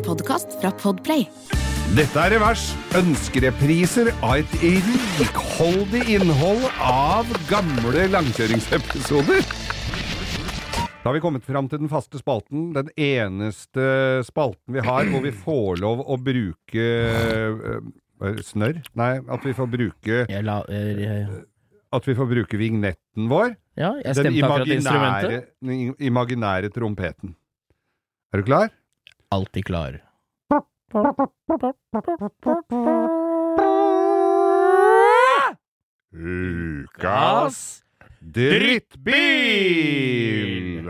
en podkast fra Podplay. Dette er Revers. Ønskerepriser av et rikholdig innhold av gamle langkjøringsepisoder. Da har vi kommet fram til den faste spalten, den eneste spalten vi har hvor vi får lov å bruke øh, snørr? Nei, at vi får bruke Jeg la, eh, At vi får bruke vignetten vår. ja, jeg stemte akkurat instrumentet. den imaginære trompeten. Er du klar? Alltid klar. Ukas drittbil!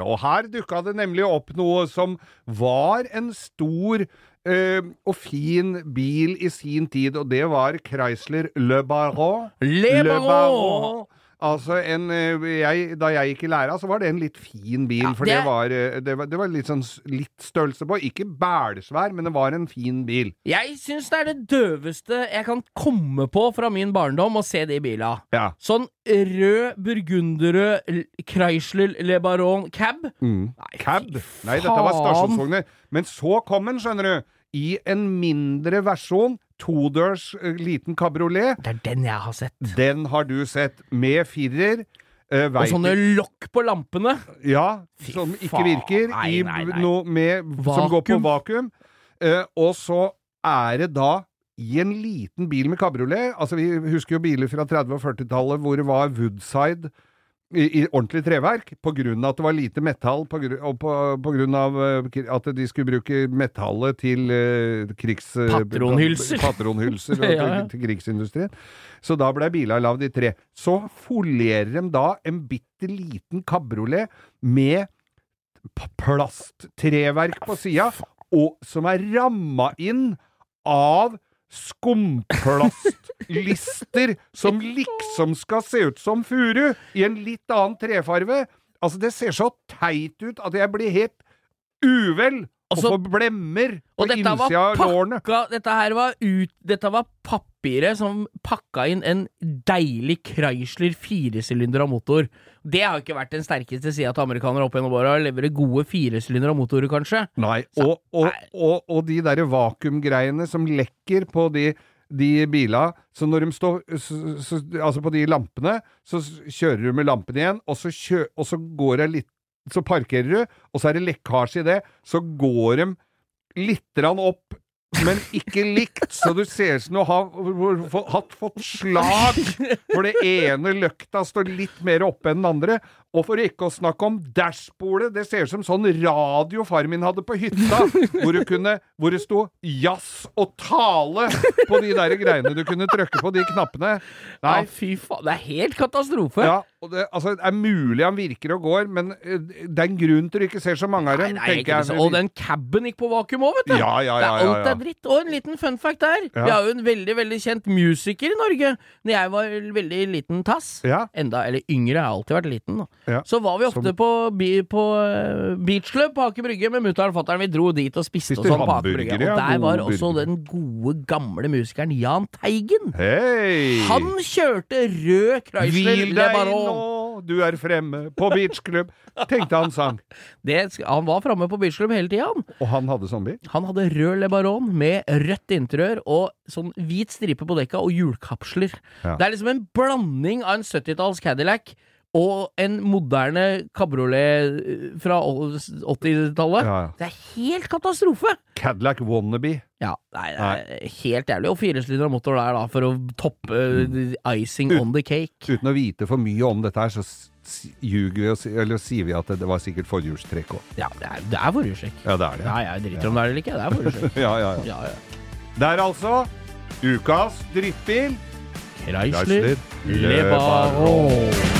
Og her dukka det nemlig opp noe som var en stor Uh, og fin bil i sin tid, og det var Chrysler Le Baron. Le Baron! Altså en eh, jeg, Da jeg gikk i læra, så var det en litt fin bil. Ja, for det- det, var, eh, det, var, det var litt sånn litt størrelse på. Ikke bælsvær, men det var en fin bil. Jeg syns det er det døveste jeg kan komme på fra min barndom å se de bila. Ja. Sånn rød, burgunderrød Chrysler Le Baron cab. Mm. Nei, Cab. Nei, dette var stasjonsvogner. Men så kom den, skjønner du, i en mindre versjon. Todørs eh, liten kabriolet. Det er den jeg har sett. Den har du sett med firer. Uh, Og sånne lokk på lampene. Ja, som ikke virker. Nei, i nei, nei. No, med, som går på Vakuum. Eh, og så er det da i en liten bil med kabriolet Altså, vi husker jo biler fra 30- og 40-tallet hvor det var Woodside i, i ordentlig treverk, av at det var lite metall, på grunn, og av eh, at de skulle bruke metallet til uh, krigs... eh, Patronhylser. Patronhylser Ja, ja. til, til krigsindustrien. Så da ble biler lagd i tre. Så folerer de da en bitte liten kabriolet med plasttreverk på sida, som er ramma inn av skumplastlister som liksom skal se ut som furu, i en litt annen trefarve. Altså, det ser så teit ut at jeg blir helt uvel og Altså- får blemmer på Og innsida av lårene. Dette her var ut Dette var papiret som pakka inn en deilig Chrysler av motor. Det har jo ikke vært den sterkeste sida til amerikanere opp gjennom åra. Leverer gode firesylindra motorer, kanskje. Nei, og, og, og, og de derre vakuumgreiene som lekker på de de bilene så når de står så, så, Altså på de lampene, så kjører du med lampene igjen, og så, kjø, og så går det litt Så parkerer du, og så er det lekkasje i det, så går de litt opp, men ikke likt, så du ser ut som du har hatt fått slag, for det ene løkta står litt mer oppe enn den andre. Og for ikke å snakke om dashbordet, det ser ut som sånn radio far min hadde på hytta, hvor, du kunne, hvor det sto jazz og tale på de der greiene du kunne trykke på de knappene. Nei, Ja, fy faen. Det er helt katastrofe. ja, og det, altså, det er mulig han virker og går, men eh, det er en grunn til du ikke ser så mange av dem, nei, tenker jeg. Og den caben gikk på vakuum òg, vet du. Ja, ja, ja, ja, alt er dritt. Og en liten fun fact der. Vi har jo en veldig veldig kjent musiker i Norge. Når jeg var veldig liten tass, enda, eller yngre, jeg har alltid vært liten, da. Ja. så var vi ofte Som- på, bi, på eh, beachclub på Aker Brygge med mutter'n og fatter'n. Vi dro dit og spiste og sånn på Aker Brygge. Og der var også den gode, gamle musikeren Jahn Teigen. Hei! Han kjørte rød Chrysler Hvil deg nå, du er fremme på beachklubb, tenkte han sang. Det, han var framme på beachklubb hele tida, han. Og han hadde sånn bil? Han hadde rød Le Baron med rødt interiør og sånn hvit stripe på dekka og hjulkapsler. Ja. Det er liksom en blanding av en 70-talls Cadillac og en moderne kabriolet eh, fra 80-tallet. Ja, ja. Det er helt katastrofe! Cadillac Wannabe. Ja, nei, det er helt jævlig. Og firesylindra motor der, da, for å toppe Mm. eh, icing on the cake. Uten å vite for mye om dette her, så ljuger vi og eller sier vi at det, var sikkert forhjulstrekk òg. Ja, det er, det er forhjulstrekk. Ja, det er det. Nei, jeg driter om det er det eller ikke. Det er forhjulstrekk. Ja, ja, ja. Ja, ja. Det er altså ukas drittbil. Chrysler Chrysler. Le Baron.